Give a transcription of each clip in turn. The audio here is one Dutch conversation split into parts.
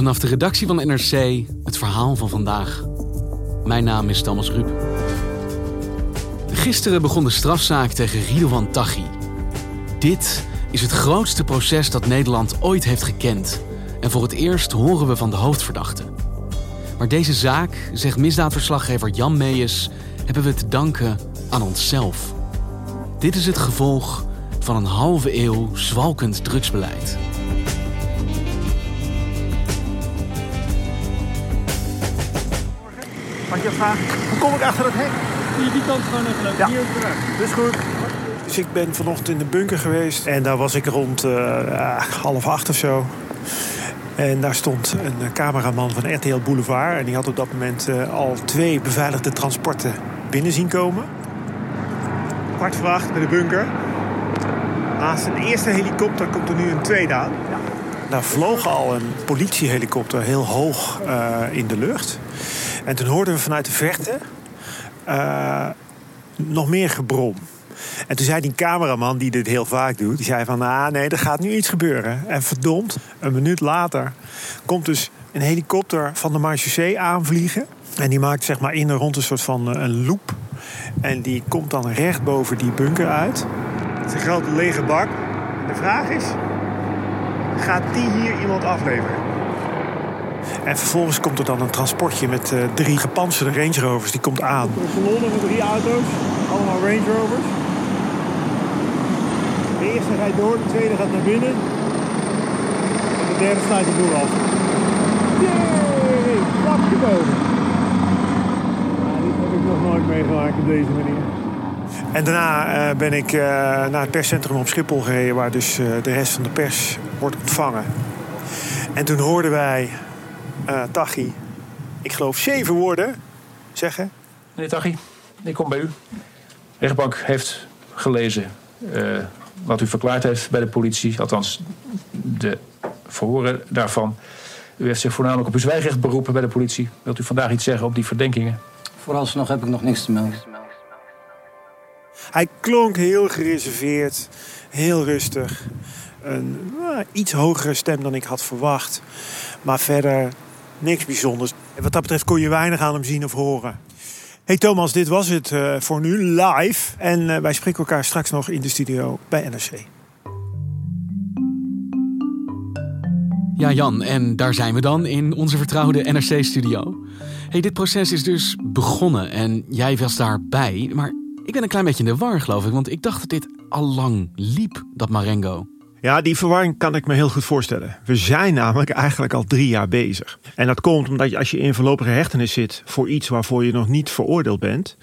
Vanaf de redactie van NRC het verhaal van vandaag. Mijn naam is Thomas Rup. Gisteren begon de strafzaak tegen Ridouan Taghi. Dit is het grootste proces dat Nederland ooit heeft gekend. En voor het eerst horen we van de hoofdverdachte. Maar deze zaak, zegt misdaadverslaggever Jan Meijers, hebben we te danken aan onszelf. Dit is het gevolg van een halve eeuw zwalkend drugsbeleid. Ik je vragen? Hoe kom ik achter het hek? Die, die kant gewoon even lopen. Ja. Hier terug. Dat is goed. Dus ik ben vanochtend in de bunker geweest. En daar was ik rond eh, ja, half acht of zo. En daar stond een cameraman van RTL Boulevard. En die had op dat moment eh, al twee beveiligde transporten binnen zien komen. Kwart voor acht bij de bunker. Naast een eerste helikopter komt er nu een tweede aan. Daar vloog al een politiehelikopter heel hoog eh, in de lucht. En toen hoorden we vanuit de verte eh, nog meer gebrom. En toen zei die cameraman, die dit heel vaak doet... die zei van, ah nee, er gaat nu iets gebeuren. En verdomd, een minuut later komt dus een helikopter van de marechaussee aanvliegen. En die maakt zeg maar in en rond een soort van eh, een loop. En die komt dan recht boven die bunker uit. Het is een grote lege bak. De vraag is, gaat die hier iemand afleveren? En vervolgens komt er dan een transportje met eh, drie gepantserde Range Rovers. Die komt aan. Een kolonne met drie auto's. Allemaal Range Rovers. De eerste rijdt door, de tweede gaat naar binnen. En de derde sluit de boel af. Yay! Klapje boven. Ja, dit heb ik nog nooit meegemaakt op deze manier. En daarna eh, ben ik eh, naar het perscentrum op Schiphol gereden... waar dus de rest van de pers wordt ontvangen. En toen hoorden wij eh Tachi, ik geloof zeven woorden, zeggen. Meneer Taghi, ik kom bij u. De rechtbank heeft gelezen eh, wat u verklaard heeft bij de politie. Althans, de verhoren daarvan. U heeft zich voornamelijk op uw zwijgrecht beroepen bij de politie. Wilt u vandaag iets zeggen op die verdenkingen? Vooralsnog heb ik nog niks te melden. Hij klonk heel gereserveerd, heel rustig. Een nou, iets hogere stem dan ik had verwacht. Maar verder niks bijzonders. En wat dat betreft kon je weinig aan hem zien of horen. Hey Thomas, dit was het eh, voor nu live. En eh, wij spreken elkaar straks nog in de studio bij NRC. Ja, Jan, en daar zijn we dan in onze vertrouwde NRC-studio. Hey, dit proces is dus begonnen en jij was daarbij. Maar ik ben een klein beetje in de war, geloof ik. Want ik dacht dat dit al lang liep, dat Marengo. Ja, die verwarring kan ik me heel goed voorstellen. We zijn namelijk eigenlijk al drie jaar bezig. En dat komt omdat je, als je in voorlopige hechtenis zit voor iets waarvoor je nog niet veroordeeld bent,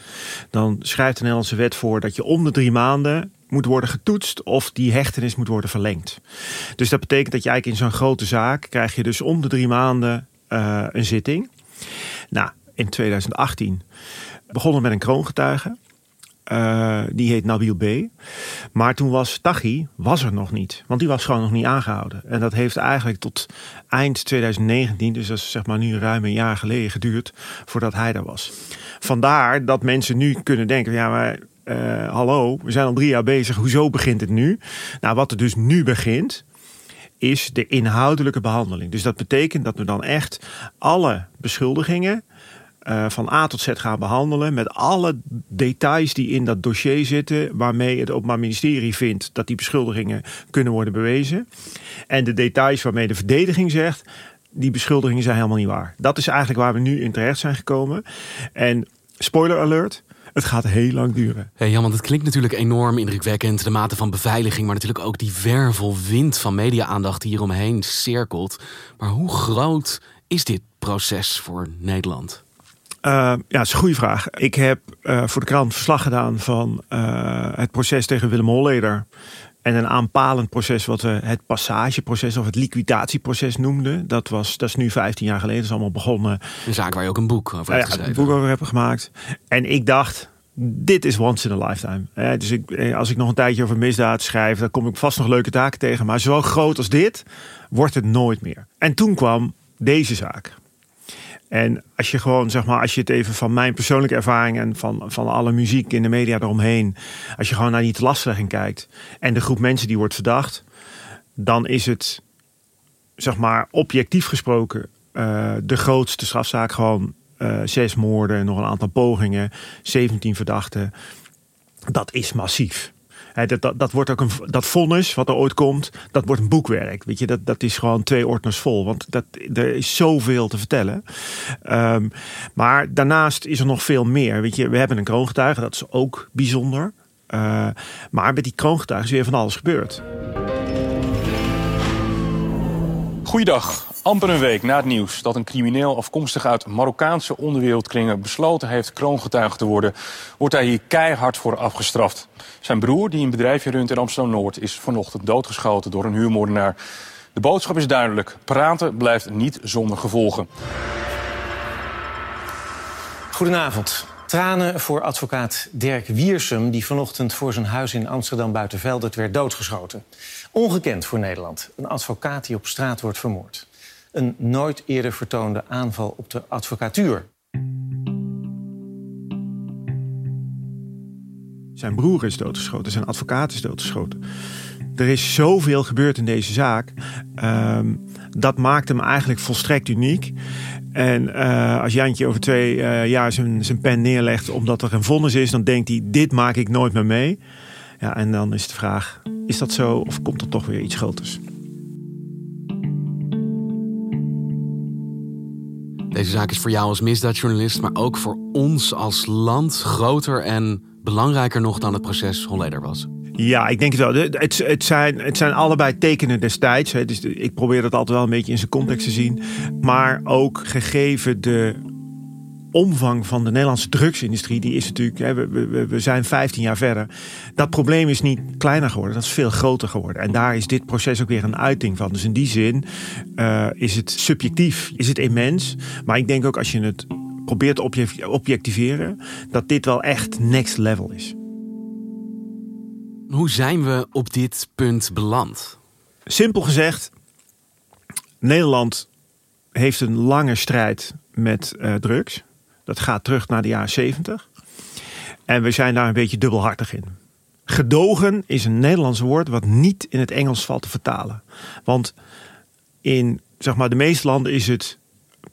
dan schrijft de Nederlandse wet voor dat je om de drie maanden moet worden getoetst of die hechtenis moet worden verlengd. Dus dat betekent dat je eigenlijk in zo'n grote zaak krijg je dus om de drie maanden eh, een zitting. Nou, in 2018 begonnen met een kroongetuige. Eh, die heet Nabil B. Maar toen was Taghi was er nog niet. Want die was gewoon nog niet aangehouden. En dat heeft eigenlijk tot eind 2019, dus dat is zeg maar nu ruim een jaar geleden geduurd, voordat hij er was. Vandaar dat mensen nu kunnen denken, ja maar eh, hallo, we zijn al drie jaar bezig, hoezo begint het nu? Nou, wat er dus nu begint, is de inhoudelijke behandeling. Dus dat betekent dat we dan echt alle beschuldigingen uh, van A tot Z gaan behandelen. Met alle details die in dat dossier zitten. Waarmee het Openbaar Ministerie vindt dat die beschuldigingen kunnen worden bewezen. En de details waarmee de verdediging zegt. die beschuldigingen zijn helemaal niet waar. Dat is eigenlijk waar we nu in terecht zijn gekomen. En spoiler alert, het gaat heel lang duren. Hey Jan, want het klinkt natuurlijk enorm indrukwekkend. De mate van beveiliging, maar natuurlijk ook die wervelwind van media-aandacht die hieromheen cirkelt. Maar hoe groot is dit proces voor Nederland? Uh, ja, dat is een goede vraag. Ik heb uh, voor de krant verslag gedaan van uh, het proces tegen Willem Holleder. En een aanpalend proces wat we het passageproces of het liquidatieproces noemden. Dat, was, dat is nu 15 jaar geleden. Is allemaal begonnen. Een zaak waar je ook een boek over hebt geschreven. een boek over heb gemaakt. En ik dacht, dit is once in a lifetime. dus ik, als ik nog een tijdje over misdaad schrijf, dan kom ik vast nog leuke taken tegen. Maar zo groot als dit wordt het nooit meer. En toen kwam deze zaak. En als je gewoon, zeg maar, als je het even van mijn persoonlijke ervaring en van, van alle muziek in de media eromheen, als je gewoon naar die telastlegging kijkt en de groep mensen die wordt verdacht, dan is het, zeg maar, objectief gesproken uh, de grootste strafzaak. Gewoon uh, zes moorden, nog een aantal pogingen, 17 verdachten. Dat is massief dat, dat, dat, wordt ook een, dat vonnis wat er ooit komt, dat wordt een boekwerk. Weet je, dat, dat is gewoon twee ordners vol. Want dat, er is zoveel te vertellen. Um, maar daarnaast is er nog veel meer. Weet je, we hebben een kroongetuige, dat is ook bijzonder. Uh, maar met die kroongetuige is weer van alles gebeurd. Goeiedag. Amper een week na het nieuws dat een crimineel afkomstig uit Marokkaanse onderwereldkringen besloten heeft kroongetuige te worden, wordt hij hier keihard voor afgestraft. Zijn broer, die een bedrijfje runt in Amsterdam-Noord, is vanochtend doodgeschoten door een huurmoordenaar. De boodschap is duidelijk. Praten blijft niet zonder gevolgen. Goedenavond. Tranen voor advocaat Dirk Wiersum... die vanochtend voor zijn huis in Amsterdam Buitenveldert werd doodgeschoten. Ongekend voor Nederland. Een advocaat die op straat wordt vermoord. Een nooit eerder vertoonde aanval op de advocatuur. Zijn broer is doodgeschoten, zijn advocaat is doodgeschoten. Er is zoveel gebeurd in deze zaak. Um, dat maakt hem eigenlijk volstrekt uniek. En uh, als Jantje over twee uh, jaar zijn, zijn pen neerlegt omdat er een vonnis is, dan denkt hij: dit maak ik nooit meer mee. Ja, en dan is de vraag: is dat zo of komt er toch weer iets groters? Deze zaak is voor jou als misdaadjournalist, maar ook voor ons als land groter en belangrijker nog dan het proces Holleder was. Ja, ik denk het wel. Het, het, zijn, het zijn allebei tekenen destijds. Dus ik probeer dat altijd wel een beetje in zijn context te zien. Maar ook gegeven de omvang van de Nederlandse drugsindustrie, die is natuurlijk, hè, we, we, we, zijn 15 jaar verder. Dat probleem is niet kleiner geworden, dat is veel groter geworden. En daar is dit proces ook weer een uiting van. Dus in die zin uh, is het subjectief, is het immens. Maar ik denk ook als je het probeert te objectiveren, dat dit wel echt next level is. Hoe zijn we op dit punt beland? Simpel gezegd, Nederland heeft een lange strijd met uh, drugs. Dat gaat terug naar de jaren 70. En we zijn daar een beetje dubbelhartig in. Gedogen is een Nederlands woord wat niet in het Engels valt te vertalen. Want in zeg maar, de meeste landen is het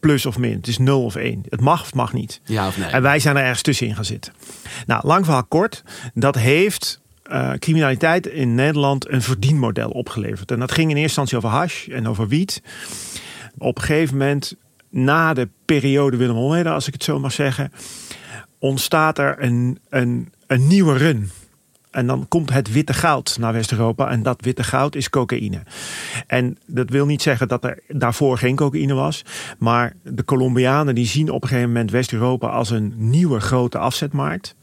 plus of min. Het is 0 of 1. Het mag of mag niet. Ja of nee. En wij zijn er ergens tussenin gaan zitten. Nou, lang verhaal kort. Dat heeft uh, criminaliteit in Nederland een verdienmodel opgeleverd. En dat ging in eerste instantie over hash en over wiet. Op een gegeven moment na de periode Willem Holleder, als ik het zo mag zeggen, ontstaat er een, een, een nieuwe run. En dan komt het witte goud naar West-Europa. En dat witte goud is cocaïne. En dat wil niet zeggen dat er daarvoor geen cocaïne was. Maar de Colombianen die zien op een gegeven moment West-Europa als een nieuwe grote afzetmarkt.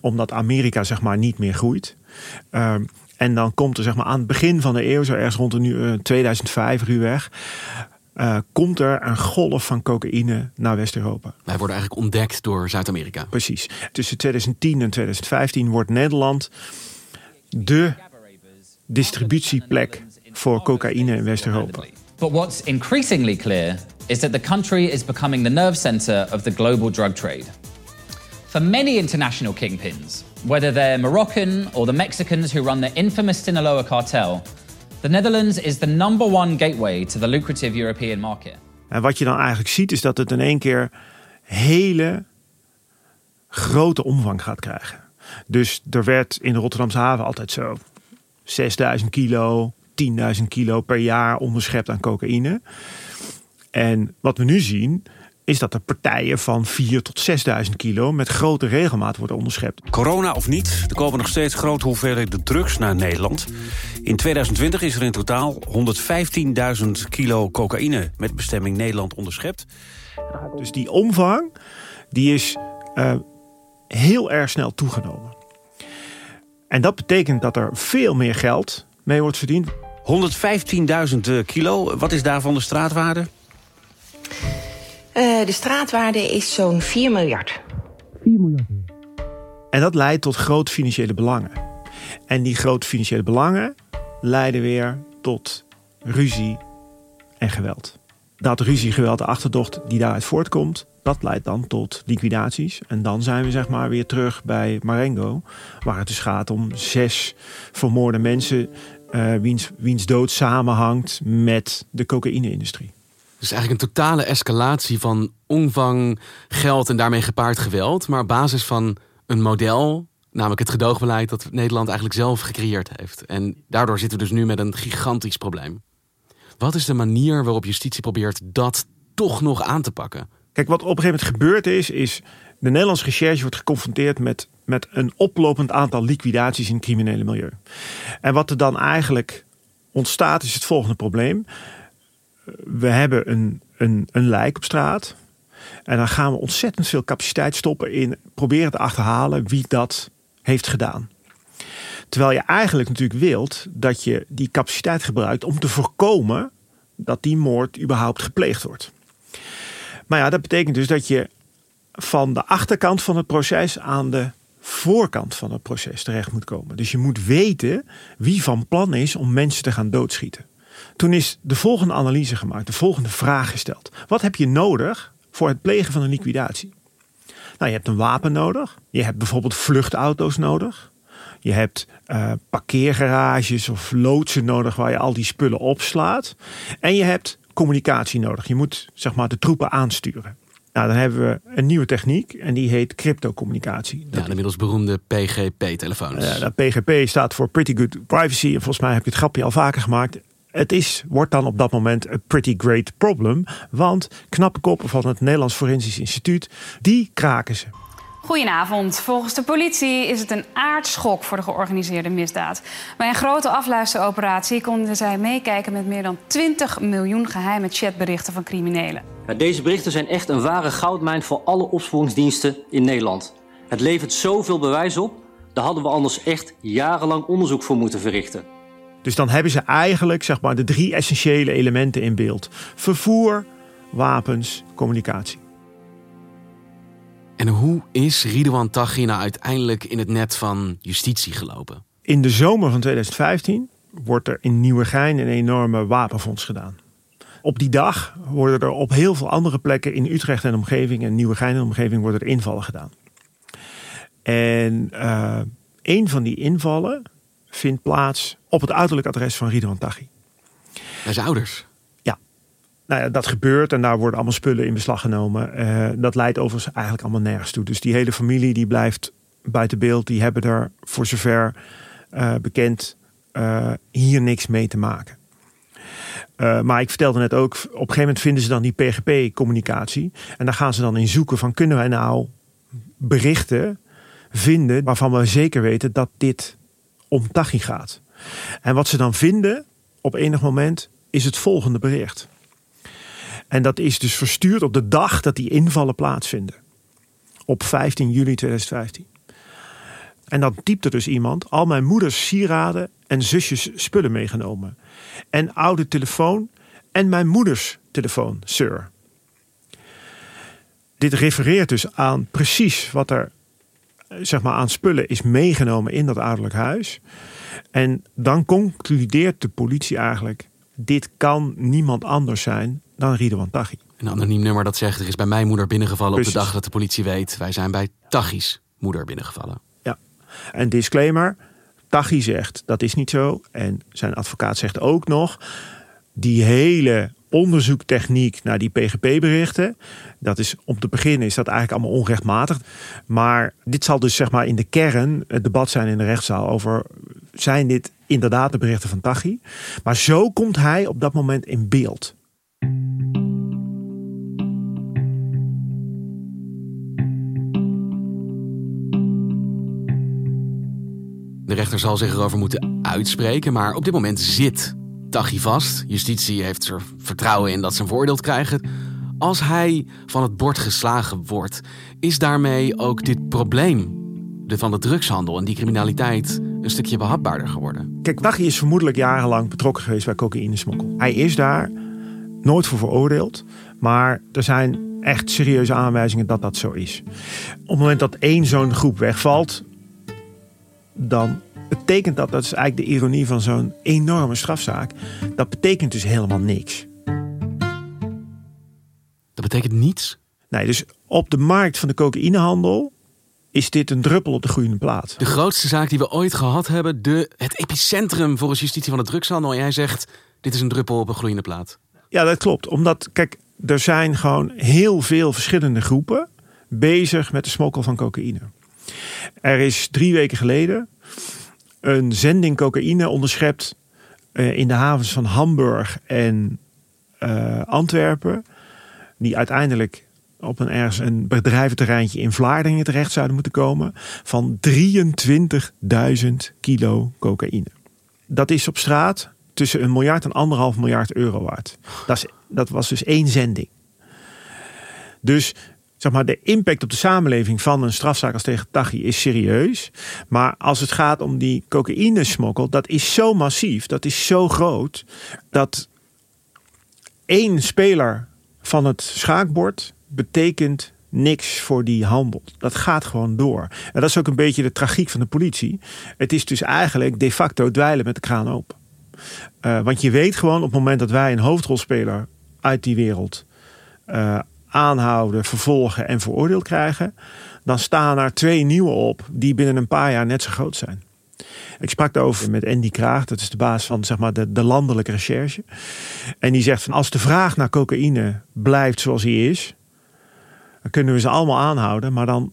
Omdat Amerika zeg maar niet meer groeit. Uh, en dan komt er zeg maar aan het begin van de eeuw, zo ergens rond de nu, 2005 ruwweg uh, komt er een golf van cocaïne naar West-Europa. Wij worden eigenlijk ontdekt door Zuid-Amerika. Precies. Tussen 2010 en 2015 wordt Nederland de distributieplek voor cocaïne in West-Europa. But what's increasingly clear is that the country is becoming the nerve center of the global drug trade. For many international kingpins, whether they're Moroccan or the Mexicans who run the infamous Sinaloa cartel, The Netherlands is the number one gateway to the lucrative European market. En wat je dan eigenlijk ziet is dat het in één keer hele grote omvang gaat krijgen. Dus er werd in de Rotterdamse haven altijd zo 6000 kilo, 10.000 kilo per jaar onderschept aan cocaïne. En wat we nu zien, is dat er partijen van 4 tot 6000 kilo met grote regelmaat worden onderschept. Corona of niet, er komen nog steeds grote hoeveelheden drugs naar Nederland. In 2020 is er in totaal 115.000 kilo cocaïne met bestemming Nederland onderschept. Dus die omvang die is uh, heel erg snel toegenomen. En dat betekent dat er veel meer geld mee wordt verdiend. 115.000 kilo, wat is daarvan de straatwaarde? Uh, de straatwaarde is zo'n 4 miljard. 4 miljard. En dat leidt tot grote financiële belangen. En die grote financiële belangen leiden weer tot ruzie en geweld. Dat ruzie, geweld, de achterdocht die daaruit voortkomt, dat leidt dan tot liquidaties. En dan zijn we zeg maar weer terug bij Marengo. Waar het dus gaat om zes vermoorde mensen. Uh, wiens, wiens dood samenhangt met de cocaïne-industrie. Dus eigenlijk een totale escalatie van omvang, geld en daarmee gepaard geweld. Maar op basis van een model, namelijk het gedoogbeleid dat Nederland eigenlijk zelf gecreëerd heeft. En daardoor zitten we dus nu met een gigantisch probleem. Wat is de manier waarop justitie probeert dat toch nog aan te pakken? Kijk, wat op een gegeven moment gebeurd is, is de Nederlandse recherche wordt geconfronteerd met, met een oplopend aantal liquidaties in het criminele milieu. En wat er dan eigenlijk ontstaat, is het volgende probleem. We hebben een, een, een lijk op straat. En dan gaan we ontzettend veel capaciteit stoppen in proberen te achterhalen wie dat heeft gedaan. Terwijl je eigenlijk natuurlijk wilt dat je die capaciteit gebruikt om te voorkomen dat die moord überhaupt gepleegd wordt. Maar ja, dat betekent dus dat je van de achterkant van het proces aan de voorkant van het proces terecht moet komen. Dus je moet weten wie van plan is om mensen te gaan doodschieten. Toen is de volgende analyse gemaakt, de volgende vraag gesteld. Wat heb je nodig voor het plegen van een liquidatie? Nou, je hebt een wapen nodig. Je hebt bijvoorbeeld vluchtauto's nodig. Je hebt uh, parkeergarages of loodsen nodig waar je al die spullen opslaat. En je hebt communicatie nodig. Je moet zeg maar de troepen aansturen. Nou, dan hebben we een nieuwe techniek en die heet cryptocommunicatie. Ja, de inmiddels beroemde PGP-telefoons. Uh, dat PGP staat voor Pretty Good Privacy. En volgens mij heb je het grapje al vaker gemaakt. Het is, wordt dan op dat moment een pretty great problem. Want knappe koppen van het Nederlands Forensisch Instituut, die kraken ze. Goedenavond. Volgens de politie is het een aardschok voor de georganiseerde misdaad. Bij een grote afluisteroperatie konden zij meekijken met meer dan 20 miljoen geheime chatberichten van criminelen. Deze berichten zijn echt een ware goudmijn voor alle opsporingsdiensten in Nederland. Het levert zoveel bewijs op, daar hadden we anders echt jarenlang onderzoek voor moeten verrichten. Dus dan hebben ze eigenlijk zeg maar, de drie essentiële elementen in beeld: vervoer, wapens, communicatie. En hoe is Ridouan Taghi nou uiteindelijk in het net van justitie gelopen? In de zomer van 2015 wordt er in Nieuwegein een enorme wapenfonds gedaan. Op die dag worden er op heel veel andere plekken in Utrecht en omgeving en Nieuwegein en omgeving worden er invallen gedaan. En uh, een van die invallen vindt plaats op het uiterlijk adres van Ridouan Taghi. Bij zijn ouders? Nou ja, dat gebeurt en daar worden allemaal spullen in beslag genomen. Uh, dat leidt overigens eigenlijk allemaal nergens toe. Dus die hele familie die blijft buiten beeld. Die hebben er voor zover uh, bekend uh, hier niks mee te maken. maar ik vertelde net ook, op een gegeven moment vinden ze dan die PGP-communicatie. En daar gaan ze dan in zoeken van kunnen wij nou berichten vinden waarvan we zeker weten dat dit om Tachi gaat. En wat ze dan vinden op enig moment is het volgende bericht. En dat is dus verstuurd op de dag dat die invallen plaatsvinden. Op 15 juli 2015. En dan typt er dus iemand: al mijn moeders sieraden en zusjes spullen meegenomen. En oude telefoon en mijn moeders telefoon, sir. Dit refereert dus aan precies wat er zeg maar, aan spullen is meegenomen in dat ouderlijk huis. En dan concludeert de politie eigenlijk: dit kan niemand anders zijn dan Ridwan Taghi. Een anoniem nummer dat zegt, er is bij mijn moeder binnengevallen op de dag dat de politie weet. Wij zijn bij Taghi's moeder binnengevallen. Ja, en disclaimer. Taghi zegt, dat is niet zo. En zijn advocaat zegt ook nog, die hele onderzoektechniek naar die PGP-berichten. Dat is om te beginnen is dat eigenlijk allemaal onrechtmatig. Maar dit zal dus zeg maar in de kern het debat zijn in de rechtszaal over zijn dit inderdaad de berichten van Tachi? Maar zo komt hij op dat moment in beeld. De rechter zal zich erover moeten uitspreken, maar op dit moment zit Taghi vast. Justitie heeft er vertrouwen in dat ze hem veroordeeld krijgen. Als hij van het bord geslagen wordt, is daarmee ook dit probleem van de drugshandel en die criminaliteit een stukje behapbaarder geworden. Kijk, Taghi is vermoedelijk jarenlang betrokken geweest bij cocaïnesmokkel. Hij is daar nooit voor veroordeeld, maar er zijn echt serieuze aanwijzingen dat dat zo is. Op het moment dat één zo'n groep wegvalt, dan betekent dat, dat is eigenlijk de ironie van zo'n enorme strafzaak, dat betekent dus helemaal niks. Dat betekent niets? Nee, dus op de markt van de cocaïnehandel is dit een druppel op de groeiende plaat. De grootste zaak die we ooit gehad hebben, de, het epicentrum volgens justitie van de drugshandel. En jij zegt, dit is een druppel op een groeiende plaat. Ja, dat klopt. Omdat, kijk, er zijn gewoon heel veel verschillende groepen bezig met de smokkel van cocaïne. Er is drie weken geleden een zending cocaïne onderschept uh, in de havens van Hamburg en uh, Antwerpen. Die uiteindelijk op een ergens een bedrijventerreintje in Vlaardingen terecht zouden moeten komen. Van 23.000 kilo cocaïne. Dat is op straat tussen een miljard en anderhalf miljard euro waard. Dat, is, dat was dus één zending. Dus zeg maar, de impact op de samenleving van een strafzaak als tegen Taghi is serieus. Maar als het gaat om die cocaïnesmokkel, dat is zo massief, dat is zo groot, dat één speler van het schaakbord betekent niks voor die handel. Dat gaat gewoon door. En dat is ook een beetje de tragiek van de politie. Het is dus eigenlijk de facto dweilen met de kraan open. Uh, want je weet gewoon op het moment dat wij een hoofdrolspeler uit die wereld uh, aanhouden, vervolgen en veroordeeld krijgen, dan staan er twee nieuwe op die binnen een paar jaar net zo groot zijn. Ik sprak daarover met Andy Kraag, dat is de baas van zeg maar, de, de landelijke recherche. En die zegt van als de vraag naar cocaïne blijft zoals die is, dan kunnen we ze allemaal aanhouden, maar dan,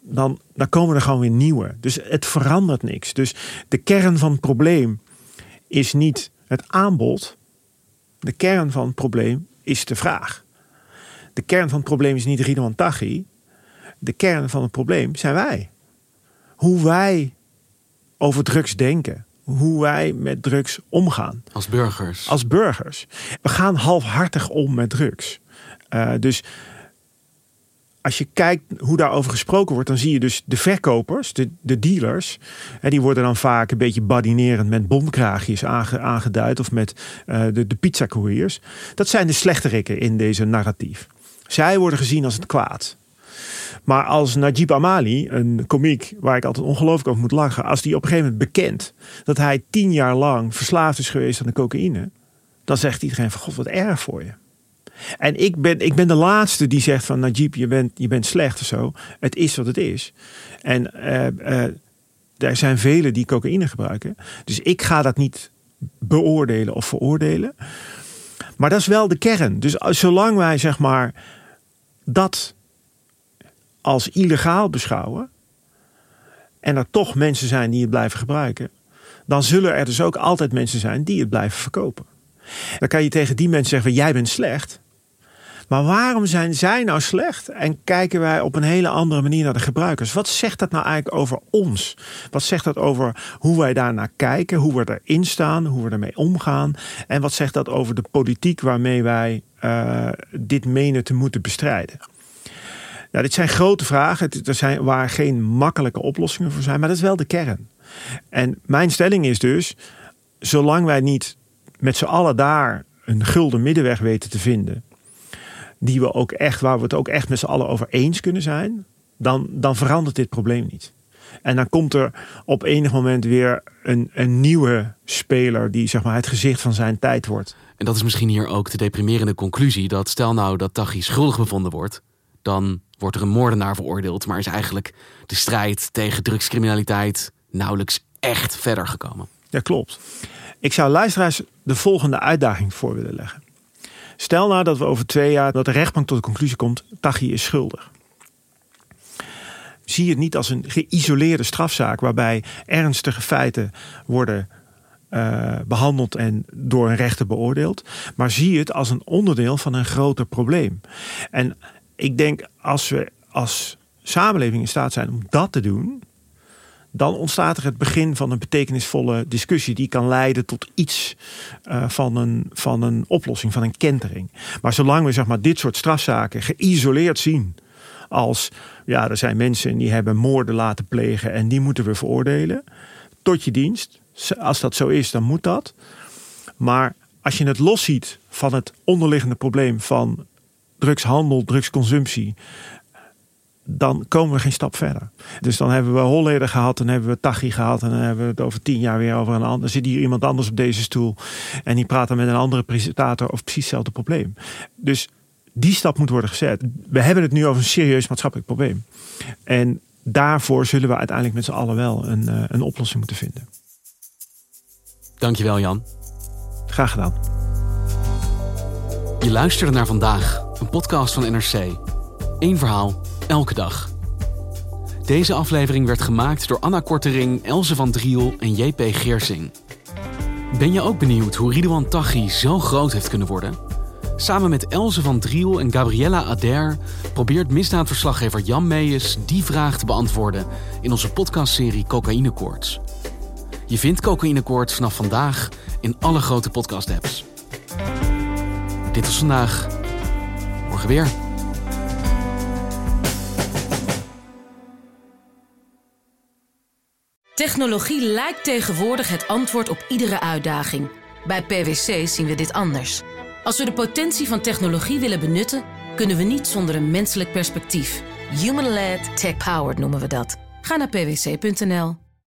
dan, dan komen er gewoon weer nieuwe. Dus het verandert niks. Dus de kern van het probleem is niet het aanbod. De kern van het probleem is de vraag. De kern van het probleem is niet Ridwan Taghi. De kern van het probleem zijn wij. Hoe wij over drugs denken. Hoe wij met drugs omgaan. Als burgers. Als burgers. We gaan halfhartig om met drugs. Uh, dus als je kijkt hoe daarover gesproken wordt, dan zie je dus de verkopers, de, de dealers. Die worden dan vaak een beetje badinerend met bomkraagjes aangeduid. Of met uh, de, de pizzacouriers. Dat zijn de slechterikken in deze narratief. Zij worden gezien als het kwaad. Maar als Najib Amali, een komiek waar ik altijd ongelooflijk over moet lachen, als die op een gegeven moment bekent dat hij tien jaar lang verslaafd is geweest aan de cocaïne, dan zegt iedereen van god wat erg voor je. En ik ben, ik ben de laatste die zegt van Najib, je bent, je bent slecht of zo. Het is wat het is. En uh, er zijn velen die cocaïne gebruiken. Dus ik ga dat niet beoordelen of veroordelen. Maar dat is wel de kern. Dus zolang wij zeg maar dat als illegaal beschouwen. En er toch mensen zijn die het blijven gebruiken. Dan zullen er dus ook altijd mensen zijn die het blijven verkopen. Dan kan je tegen die mensen zeggen: jij bent slecht. Maar waarom zijn zij nou slecht en kijken wij op een hele andere manier naar de gebruikers? Wat zegt dat nou eigenlijk over ons? Wat zegt dat over hoe wij daarnaar kijken, hoe we erin staan, hoe we ermee omgaan? En wat zegt dat over de politiek waarmee wij uh, dit menen te moeten bestrijden? Nou, dit zijn grote vragen. Er zijn waar geen makkelijke oplossingen voor zijn, maar dat is wel de kern. En mijn stelling is dus: zolang wij niet met z'n allen daar een gulden middenweg weten te vinden die we ook echt, waar we het ook echt met z'n allen over eens kunnen zijn, dan, dan verandert dit probleem niet. En dan komt er op enig moment weer een, een nieuwe speler die zeg maar het gezicht van zijn tijd wordt. En dat is misschien hier ook de deprimerende conclusie dat stel nou dat Taghi schuldig bevonden wordt, dan wordt er een moordenaar veroordeeld, maar is eigenlijk de strijd tegen drugscriminaliteit nauwelijks echt verder gekomen. Ja, klopt. Ik zou luisteraars de volgende uitdaging voor willen leggen. Stel nou dat we over twee jaar dat de rechtbank tot de conclusie komt: Taghi is schuldig. Zie het niet als een geïsoleerde strafzaak waarbij ernstige feiten worden uh, behandeld en door een rechter beoordeeld. Maar zie het als een onderdeel van een groter probleem. En ik denk als we als samenleving in staat zijn om dat te doen, dan ontstaat er het begin van een betekenisvolle discussie die kan leiden tot iets uh, van, een, van een oplossing, van een kentering. Maar zolang we zeg maar, dit soort strafzaken geïsoleerd zien als ja, er zijn mensen die hebben moorden laten plegen en die moeten we veroordelen, tot je dienst. Als dat zo is, dan moet dat. Maar als je het losziet van het onderliggende probleem van drugshandel, drugsconsumptie, dan komen we geen stap verder. Dus dan hebben we Holleder gehad, dan hebben we Tachi gehad... en dan hebben we het over tien jaar weer over een ander. Zit hier iemand anders op deze stoel... en die praat dan met een andere presentator over precies hetzelfde probleem. Dus die stap moet worden gezet. We hebben het nu over een serieus maatschappelijk probleem. En daarvoor zullen we uiteindelijk met z'n allen wel een, uh, een oplossing moeten vinden. Dankjewel Jan. Graag gedaan. Je luisterde naar vandaag, een podcast van NRC. Eén verhaal, elke dag. Deze aflevering werd gemaakt door Anna Kortering, Elze van Driel en JP Geersing. Ben je ook benieuwd hoe Ridouan Taghi zo groot heeft kunnen worden? Samen met Elze van Driel en Gabriella Ader probeert misdaadverslaggever Jan Meijers die vraag te beantwoorden in onze podcastserie Cocaïnekoorts. Je vindt Cocaïnekoorts vanaf vandaag in alle grote podcast-apps. Dit was vandaag. Morgen weer. Technologie lijkt tegenwoordig het antwoord op iedere uitdaging. Bij PwC zien we dit anders. Als we de potentie van technologie willen benutten, kunnen we niet zonder een menselijk perspectief. Human-led, tech-powered noemen we dat. Ga naar pwc.nl.